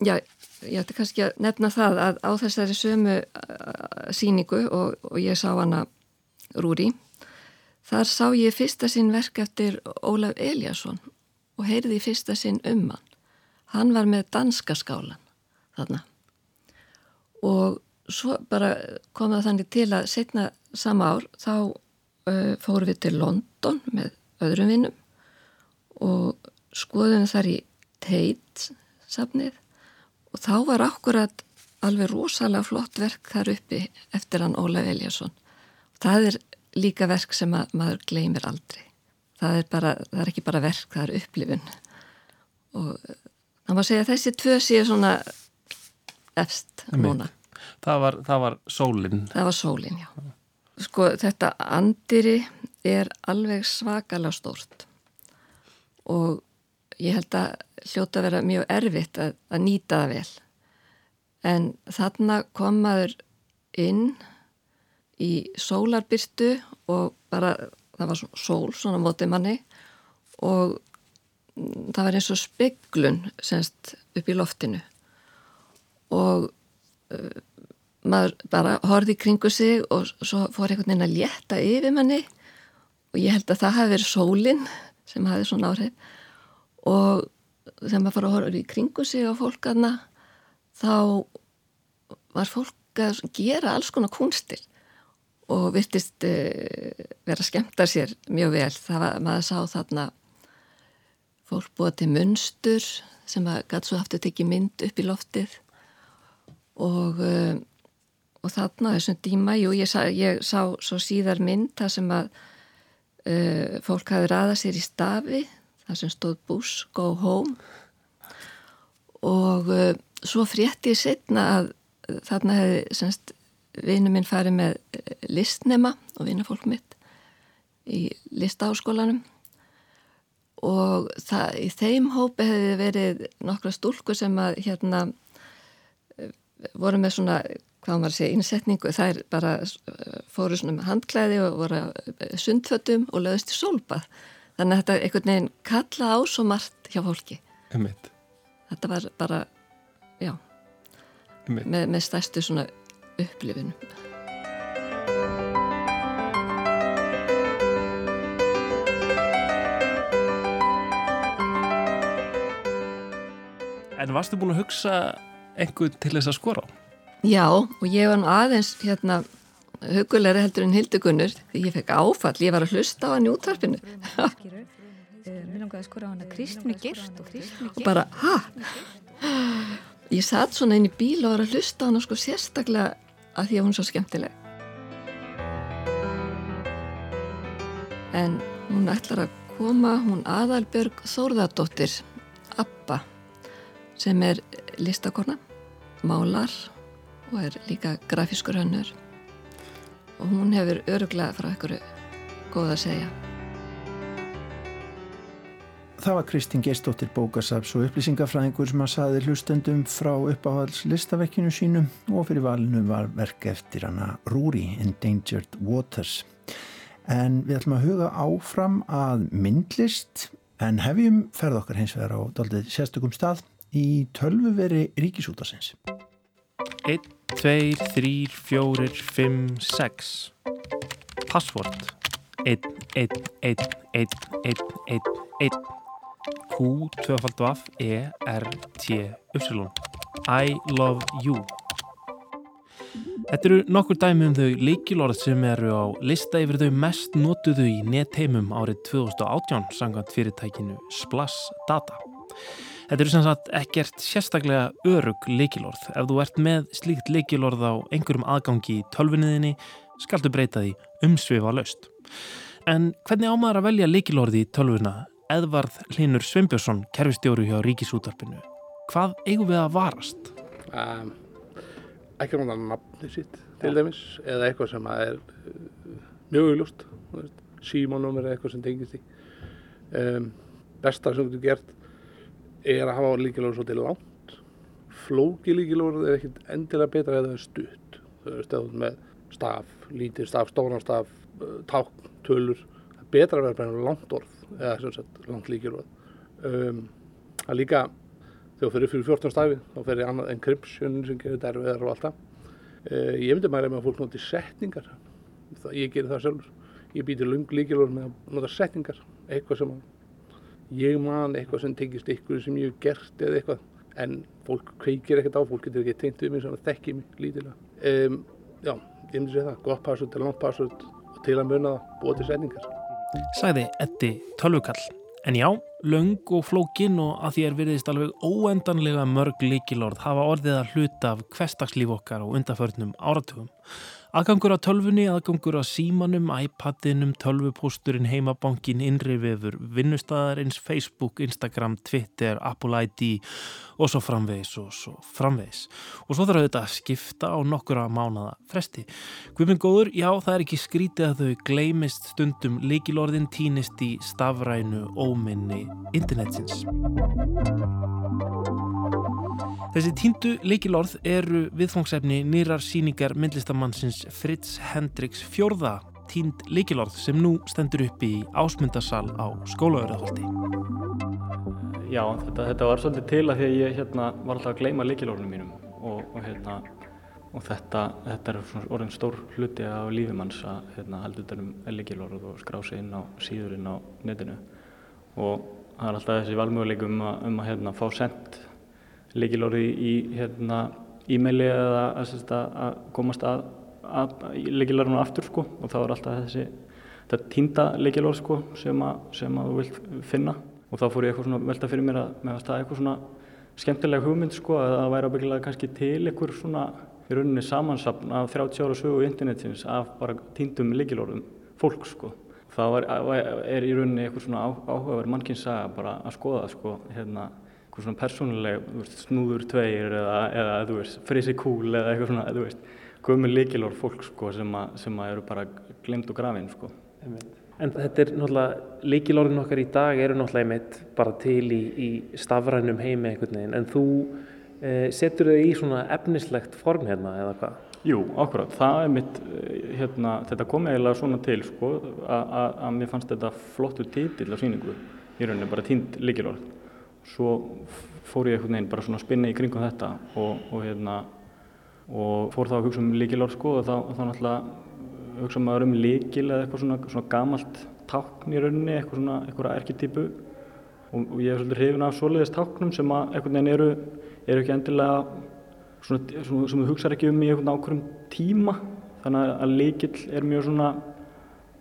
Já, ég ætti kannski að nefna það að á þessari sömu uh, síningu og, og ég sá hana Rúri, þar sá ég fyrsta sinn verk eftir Ólaf Eliasson og heyrði fyrsta sinn um hann. Hann var með danska skálan þarna og svo bara kom það þannig til að setna sama ár þá uh, fórum við til London með öðrum vinnum og skoðum þar í Tate safnið og þá var akkurat alveg rosalega flott verk þar uppi eftir hann Ólaf Eliasson. Það er líka verk sem að, maður gleymir aldrei. Það er, bara, það er ekki bara verk, það er upplifun og það má segja að þessi tvö séu svona efst núna. Það var, það var sólinn. Það var sólinn, já. Sko þetta andiri er alveg svakalega stórt og ég held að hljóta að vera mjög erfitt að, að nýta það vel. En þarna komaður inn í sólarbyrtu og bara það var sól svona mótið manni og það var eins og speglun semst upp í loftinu og uh, maður bara horfið í kringu sig og svo fór einhvern veginn að létta yfir manni og ég held að það hafi verið sólinn sem hafi svona áhrif og þegar maður fór að horfa í kringu sig á fólkarna þá var fólk að gera alls konar kunstir og virtist uh, vera skemmt að sér mjög vel. Það var, maður sá þarna fólk búið til munstur sem að svo aftur tekið mynd upp í loftið og, uh, og þarna þessum díma, jú, ég sá, ég sá svo síðar mynd það sem að uh, fólk hafi ræðað sér í stafi það sem stóð Bush, Go Home. Og uh, svo frétti ég setna að uh, þarna hefði vinnu minn farið með listnema og vinnafólk mitt í listaháskólanum. Og það, í þeim hópi hefði verið nokkra stúlku sem að hérna voru með svona, hvað maður sé, innsetningu, það er bara fóru svona með handklæði og voru sundfötum og löðist í sólbað. Þannig að þetta einhvern veginn kalla á svo margt hjá fólki. Einmitt. þetta var bara já með, með stærstu svona upplifinu En varstu búin að hugsa einhvern til þess að skora á? Já, og ég var nú aðeins hérna hugulegri heldur en hildugunnur því ég fekk áfall, ég var að hlusta á hann í útvarpinu Mér langaði að skora á hann að Kristni Girst og, og bara, hæ? Ég satt svona inn í bíl og var að hlusta á hann sko sérstaklega að því að hún er svo skemmtileg en hún ætlar að koma hún Aðalbjörg Þórðardóttir Abba sem er listakorna málar og er líka grafískur hönnur og hún hefur öruglega frá einhverju góð að segja. Það var Kristín Geistóttir bókasaps og upplýsingafræðingur sem að saði hlustendum frá uppáhalds listavekkinu sínum og fyrir valinu var verk eftir hana Rúri, Endangered Waters. En við ætlum að huga áfram að myndlist en hefjum ferð okkar hins vegar á daldið sérstökum stað í tölvuveri ríkisútasins. 1, 2, 3, 4, 5, 6 Password. 1, 1, 1, 1, 1, 1, 1 Q, 2 F, E, R, T, Y. I love you. Þetta eru nokkur dæmi um þau leikilorð sem eru á lista yfir þau mest notuðu í netheimum árið 2018 sangant fyrirtækinu Splash Data. Þetta eru sem sagt ekkert sérstaklega örug leikilorð. Ef þú ert með slíkt leikilorð á einhverjum aðgangi í tölvunniðinni skaldu breyta því umsvifa löst. En hvernig ámaður að velja leikilorði í tölvuna? Edvard Linur Sveinbjörnsson, kerfistjóru hjá Ríkisútarpinu. Hvað eigum við að varast? Um, ekki náttúrulega nafni sitt til dæmis eða eitthvað sem er uh, mjög augljóst. Símónum er eitthvað sem tengist í. Um, besta sem þú gert er að hafa líkilóður svolítið langt flóki líkilóður er ekkert endilega betra eða stutt þau eru stöðun með staf, lítið staf, stóran staf ták, tölur það er betra að vera bara langt orð eða sem sagt langt líkilóð um, það er líka þegar þú fyrir fyrir 14 stafi þá ég annað encryption sem gerir þetta erfiðar og allt það. Uh, ég myndi mæla með að fólk noti setningar. Það, ég gerir það sjálfur. Ég býti lung líkilor með að nota setningar. Eitthvað sem ég man, eitthvað sem tengist ykkur sem ég hef gert eða eitthvað. En fólk kveikir ekkert á, fólk getur ekki tengt við mig sem þekkir mig lítilega. Um, já, ég myndi segja það. Gott password til langt password og til að muna það, búið til setningar. Sæði Eddi Tölvukall. En já, löng og flókin og að því er virðist alveg óendanlega mörg líkilorð hafa orðið að hluta af hverstagslíf okkar og undaförnum áratugum. Aðgangur á tölfunni, aðgangur á símanum, iPadinum, tölvupósturinn, heimabankin, innrifefur, vinnustæðarins, Facebook, Instagram, Twitter, Apple ID og svo framvegis og svo framvegis. Og svo þarf þetta að skipta á nokkura mánada fresti. Guðminn góður, já það er ekki skrítið að þau gleimist stundum líkilorðin týnist í stafrænu óminni internetsins. Þessi tíndu leikilorð eru viðfóngsefni nýrar síningar myndlistamannsins Fritz Hendriks fjórða tínd leikilorð sem nú stendur upp í ásmundarsal á skólaverðarhaldi. Já, þetta, þetta var svolítið til að því að ég hérna, var alltaf að gleyma leikilorðunum mínum og, og, hérna, og þetta, þetta er orðin stór hluti á lífimanns að hérna, halda þetta um leikilorð og skrá sig inn á síðurinn á netinu og það er alltaf þessi valmöguleikum um að, um að hérna, fá sendt leikilorði í hérna, e-maili eða að, að komast að, að leikilorðinu aftur sko. Og þá er alltaf þessi þetta týnda leikilorð sko sem, sem að þú vilt finna. Og þá fór ég eitthvað svona velta fyrir mér að með að staða eitthvað svona skemmtileg hugmynd sko að það væri ábyggilega kannski til eitthvað svona í rauninni samansapn af 30 ára sögu internetins af bara týndum leikilorðum fólk sko. Þá er, er í rauninni eitthvað svona áhugaverð mannkynsaga bara að skoða sko hérna eitthvað svona persónuleg, veist, snúður tveir eða, eða þú veist, frisi kúl eða eitthvað svona, þú veist, komið líkilor fólk sko sem, a, sem að eru bara glemt og grafin sko. En þetta er náttúrulega, líkilorðin okkar í dag eru náttúrulega einmitt bara til í, í stafrænum heimi einhvern veginn, en þú eh, setur þau í svona efnislegt form hérna eða hvað? Jú, ákvæmt, það er mitt, hérna, þetta kom eiginlega svona til sko, að mér fannst þetta flottu títill af síningu, í rauninni bara tínd líkilorð svo fór ég einhvern veginn bara svona að spinna í kringum þetta og, og hérna og fór þá að hugsa um líkilorð sko og þá, þá náttúrulega hugsa maður um líkil eða eitthvað svona, svona gamalt tákn í rauninni, eitthvað svona eitthvað erketýpu og, og ég er svolítið hrifin af svoleiðist táknum sem að einhvern veginn eru, eru ekki endilega svona, svona sem þú hugsaður ekki um í einhvern ákveðum tíma. Þannig að líkil er mjög svona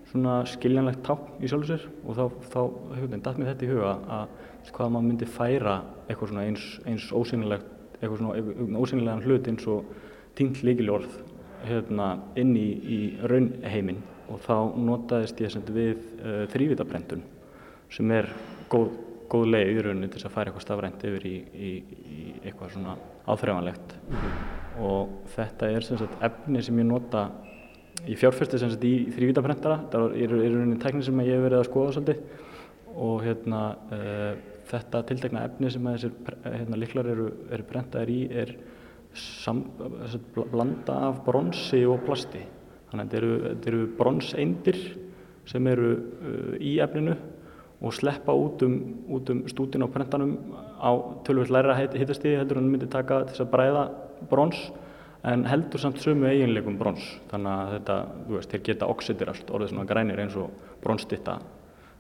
svona skiljanlegt tákn í sjálfsveir og þá, þá hefur þetta mér þetta í huga að hvað maður myndi færa eitthvað svona eins, eins ósynilegt eitthvað svona ósynilegan hlut eins og tínt líkilorð hérna, inn í, í raunheimin og þá notaðist ég við uh, þrývitabrendun sem er góð, góð leið í rauninni til að færa eitthvað stafrænt yfir í, í, í eitthvað svona áþreifanlegt. Mm -hmm. og þetta er sem sagt efni sem ég nota sem sagt í þrývitabrendara það er í rauninni tekni sem ég hef verið að skoða svolítið og hérna uh, þetta tiltekna efni sem þessir hérna, liklar eru, eru brentaðir í er sam, blanda af bronsi og plasti. Þannig að þetta eru, eru bronseindir sem eru uh, í efninu og sleppa út um, um stútin á prentanum á tölvöld læra hittastíði heldur hann myndi taka þess að bræða brons en heldur samt sömu eiginleikum brons. Þannig að þetta, þú veist, þeir geta oxidirast orðið svona grænir eins og bronsstitta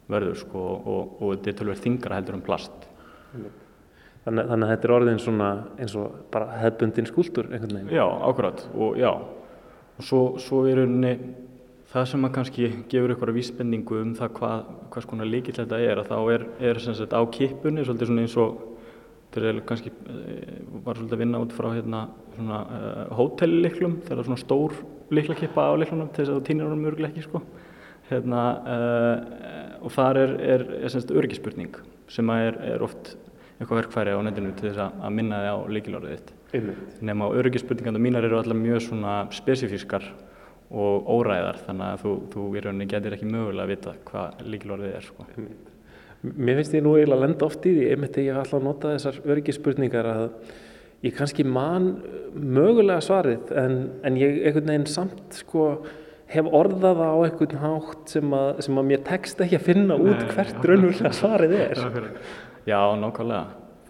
verður sko og, og þetta er tölverð þingra heldur um plast. Þannig, þannig að þetta er orðin svona eins og bara hefbundin skúldur einhvern veginn? Já, ákvæmt og já og svo, svo er unni það sem að kannski gefur ykkur að vísbendingu um það hvað, hvað skona líkill þetta er að þá er, er sem sagt á kipunni svolítið svona eins og þetta er kannski eh, var svolítið að vinna út frá hérna svona uh, hótelliklum þegar svona stór liklakippa á liklunum til þess að það týnir honum mjög ekki sko hérna uh, og þar er, er, er semst öryggisspurning sem er, er oft eitthvað verkfæri á netinu til þess að minna þig á líkilorðið þitt. Nema á öryggisspurningarna mínar eru allar mjög svona spesifískar og óræðar þannig að þú, þú í rauninni getur ekki mögulega að vita hvað líkilorðið er sko. Mér finnst ég nú eiginlega að lenda oft í því einmitt þegar ég ætla að nota þessar öryggisspurningar að ég kannski man mögulega svarið en, en ég einhvern veginn samt sko hef orðað á einhvern hátt sem að, sem að mér tekst ekki að finna út Nei, hvert raunverulega svarið er. Já, nákvæmlega.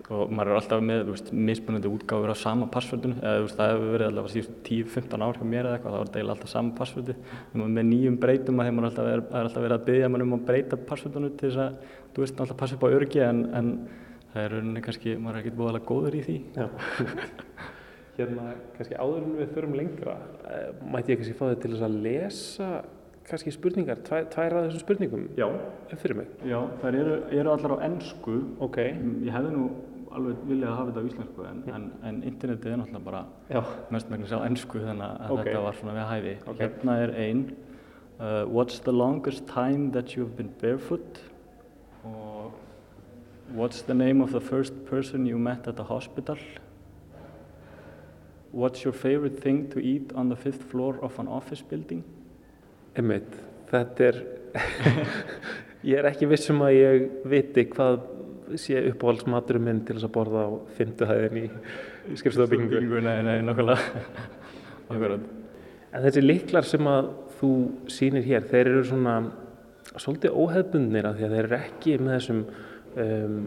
og maður er alltaf með veist, mismunandi útgáfur á sama passvöldinu eða veist, það hefur verið allavega síðust 10-15 ár hjá mér eða eitthvað, það var deila alltaf sama passvöldu með nýjum breytum að þeim er alltaf, er, er alltaf verið að byggja mann um að breyta passvöldinu til þess að, þú veist, alltaf passa upp á örgi en, en það er rauninni kannski, maður er ekkert búið góður í því <laughs> Hérna, kannski áður en við förum lengra eh, mætti ég kannski fá þig til þess að lesa kannski spurningar, tvær, tvær að þessum spurningum Já. fyrir mig Já, þær eru, eru allar á ennsku okay. Ég hefði nú alveg viljað að hafa þetta á íslensku en, en, en internetið er náttúrulega bara mest megnis á ennsku þannig að okay. þetta var svona við hæfi okay. Hérna er ein uh, What's the longest time that you've been barefoot? og What's the name of the first person you met at the hospital? What's your favorite thing to eat on the fifth floor of an office building? Einmitt, þetta er <laughs> ég er ekki vissum að ég viti hvað sé uppáhaldsmaturum minn til þess að borða á fymtuhæðin í, í skrifstofabyggingu Nei, nei, nokkulega En þessi liklar sem að þú sýnir hér, þeir eru svona svolítið óhefbundnir af því að þeir eru ekki með þessum um,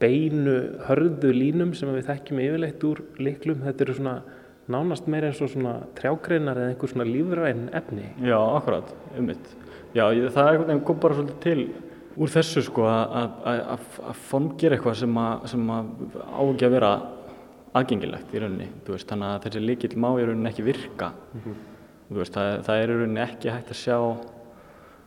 beinu hörðu línum sem við þekkjum yfirleitt úr liklum, þetta eru svona nánast meira eins og svona trjágreinar eða einhver svona lífræn efni. Já, akkurat, ummitt. Já, það er einhvern veginn kom bara svolítið til úr þessu sko að fomgera eitthvað sem að, sem að á ekki að vera aðgengilegt í rauninni, þú veist, þannig að þessi líkil má í rauninni ekki virka, mm -hmm. þú veist, það, það er í rauninni ekki hægt að sjá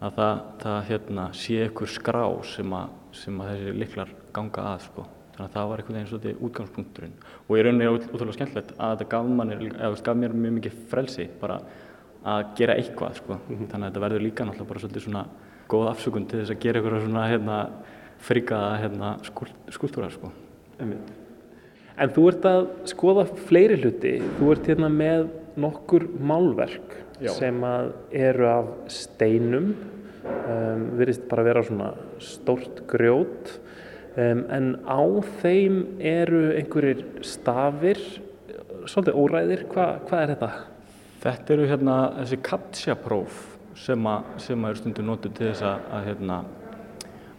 að það, það hérna, sé einhver skrá sem að, sem að þessi liklar ganga að sko þannig að það var einhvern veginn svolítið útgangspunkturinn og ég er útrúlega skemmtilegt að þetta gaf, manir, eða, gaf mér mjög mikið frelsi bara að gera eitthvað sko. mm -hmm. þannig að þetta verður líka náttúrulega bara svolítið svona góð afsökun til þess að gera eitthvað svona hérna, fríkaða hérna, skúltúrar sko. En þú ert að skoða fleiri hluti þú ert hérna með nokkur málverk Já. sem að eru af steinum um, verist bara að vera svona stórt grjót Um, en á þeim eru einhverjir stafir, svolítið óræðir, Hva, hvað er þetta? Þetta eru hérna þessi kapsjapróf sem, sem eru stundu nótið til þess að, að hérna,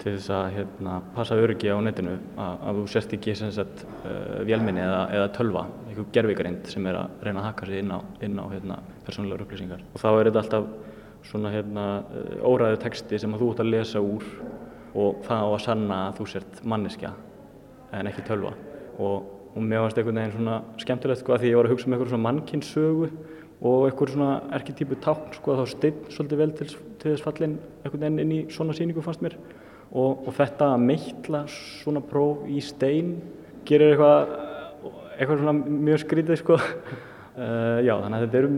til þess að hérna, passa öryggi á netinu, að, að þú sérst ekki sagt, uh, vélminni eða, eða tölva, einhver gerfikarind sem er að reyna að hakka sig inn á, á hérna, persónulegar upplýsingar. Og þá er þetta alltaf svona hérna, óræðu texti sem þú ert að lesa úr og það á að sanna að þú sért manneskja en ekki tölva. Og, og mér varst einhvern veginn svona skemmtilegt sko að því ég var að hugsa um eitthvað svona mannkynnsögu og eitthvað svona erketypu tákn sko að þá steinn svolítið vel til, til þess fallin einhvern veginn inn í svona síningu fannst mér. Og, og þetta að meitla svona próf í stein gerir eitthvað eitthvað svona mjög skrítið sko uh, já þannig að þetta eru,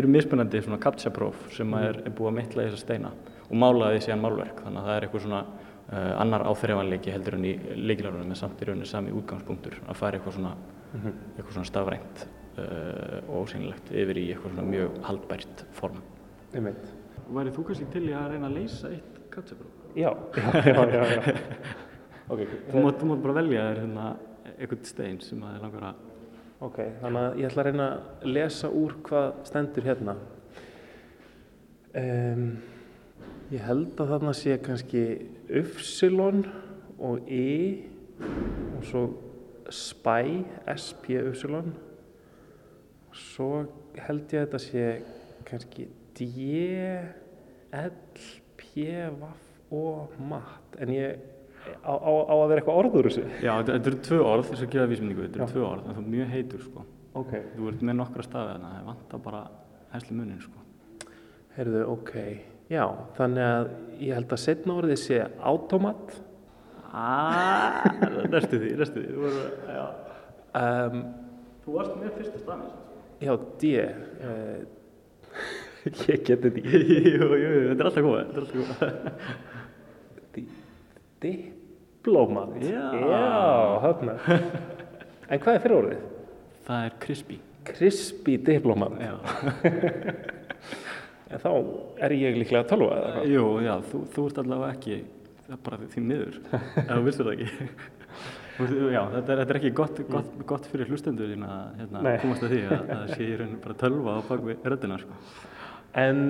eru mismunandi svona kaptsjapróf sem er, er búið að meitla í þessa steina og málaði síðan málverk þannig að það er eitthvað svona uh, annar áþreifanleiki heldur en í leikilárunum en samt í rauninni sami útgangspunktur að fara eitthvað svona, mm -hmm. eitthvað svona stafrænt uh, og ósynlegt yfir í eitthvað svona mjög haldbært form. Ég veit. Værið þú kannski til í að reyna að leysa eitt katsepróf? Já, <laughs> já, já, já, okay, þú mátt mát bara velja þér hérna eitthvað stein sem að þið langar að... Ok, þannig að ég ætla að reyna að lesa úr hvað stendur hérna. Um, Ég held að þarna sé kannski Upsilon og I og svo Spy, S-P-Upsilon. Svo held ég að þetta sé kannski D, L, P, Vaff og Matt. En ég á, á, á að vera eitthvað orður þessu. Já, þetta eru tvö orð þess að gefa vísmyndingu. Þetta eru tvö orð, en þú er mjög heitur sko. Ok. Þú ert með nokkra staði þarna, það vantar bara hæsli munin sko. Herðu, ok. Já, þannig að ég held að setna orðið sé automat. Ah, næstu því, næstu því. Þú, voru, um, Þú varst með fyrsta stafn. Já, D. Uh, <laughs> ég geti því. jú, jú, þetta er alltaf góð. Þetta er alltaf góð. Diplomat. Já. Já, höfna. <laughs> En hvað er fyrir orðið? Það er crispy. Crispy diplomat. Já. <laughs> En þá er ég líklega að tala eða hvað? Jú, já, þú, þú ert allavega ekki, það er bara því miður, ef þú vilst þetta ekki. já, þetta er, þetta er ekki gott, gott, gott fyrir hlustendur að hérna, komast að því að það sé í rauninu bara tölva á bakvið röddina. Sko. En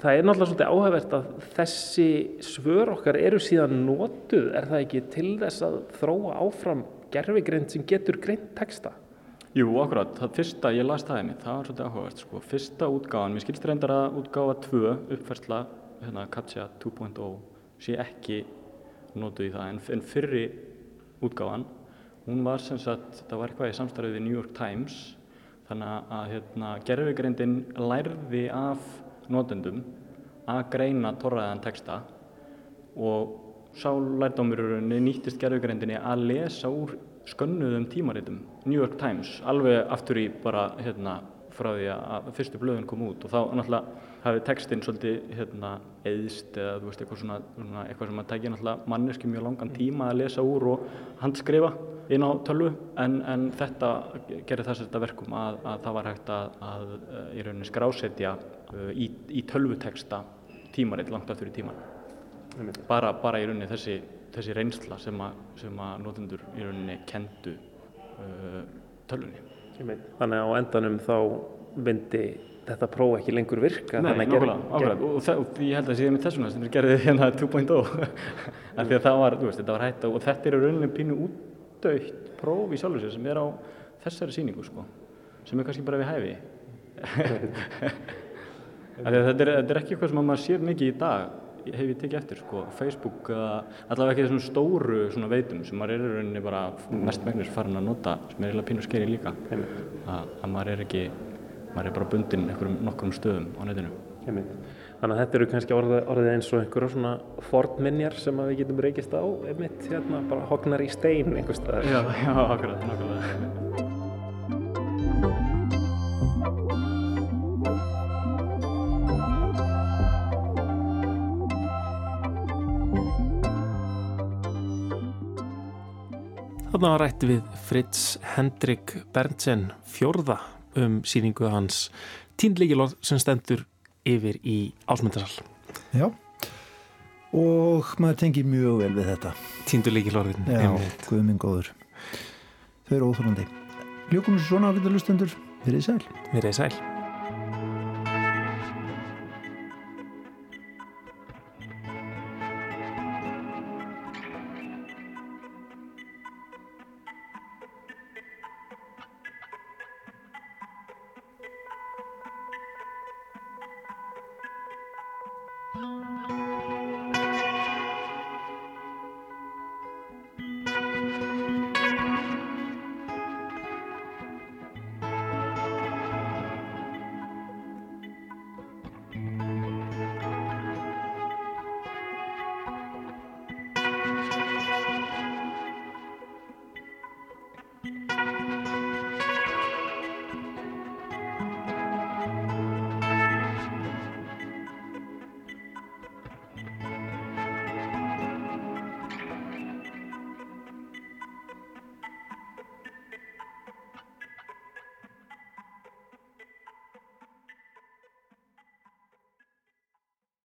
það er náttúrulega svolítið áhægvert að þessi svör okkar eru síðan notuð, er það ekki til þess að þróa áfram gerfigreind sem getur greint texta? Jú, akkurat. Það fyrsta, ég las það einmitt, það var svolítið áhugavert sko. Fyrsta útgáðan, mér skilst reyndar að útgáða 2, uppfærsla, hérna, Katja 2.0, sé ekki notuð í það, en, en fyrri útgáðan, hún var sem sagt, það var eitthvað í samstarfið við New York Times, þannig að hérna, gerfigreindin lærði af notendum að greina torraðan texta og sá lærdómururunni nýttist gerfugreindinni að lesa úr skönnuðum tímaritum New York Times alveg aftur í bara hérna frá því að fyrstu blöðun kom út. Og þá náttúrulega hafi textin svolítið hérna eðst eða veist eitthvað svona, svona eitthvað sem að tækja náttúrulega manneski mjög langan tíma að lesa úr og handskrifa inn á tölvu. En, en þetta gerir þess að þetta verkum að, að það var hægt að, að í rauninni skrásetja uh, í, í tölvuteksta tímaritt langt aftur í tíman bara, bara í rauninni þessi, þessi reynsla sem að, sem að notendur í rauninni kendu uh, tölvunni. Þannig að á endanum þá myndi þetta próf ekki lengur virka. Nei, nákvæmlega, ákveðlega og, það, og ég held að séði með þessuna sem er gerðið <laughs> hérna 2.0 <laughs> af því að það var, þú veist, þetta var hægt og þetta er í rauninni pínu útdautt próf í sjálfur sér sem er á þessari síningu sko, sem er kannski bara við hæfi. <laughs> þetta, er, þetta er ekki eitthvað sem maður sér mikið í dag hef ég tekið eftir sko, Facebook allavega ekki þessum stóru svona veitum sem maður er í rauninni bara mest megnir farin að nota sem er eiginlega pínu skeri líka að, að maður er ekki maður er bara einhverjum nokkrum stöðum á netinu. Þannig að þetta eru kannski orðið, orðið eins og einhverjum svona fornminjar sem við getum reykist á einmitt hérna bara hognar í stein einhver staðar. Já, já, akkurat, nákvæmlega. Þarna var rætt við Fritz Hendrik Berntsen fjórða um síningu hans tíndleikilorð sem stendur yfir í ásmöndarsal. Já, og maður tengir mjög vel við þetta. Tíndleikilorðin. Já, guðminn góður. Þau eru óþólandi. Ljókum þessu svona áfittar lustendur. Við erum í sæl. Við erum í sæl.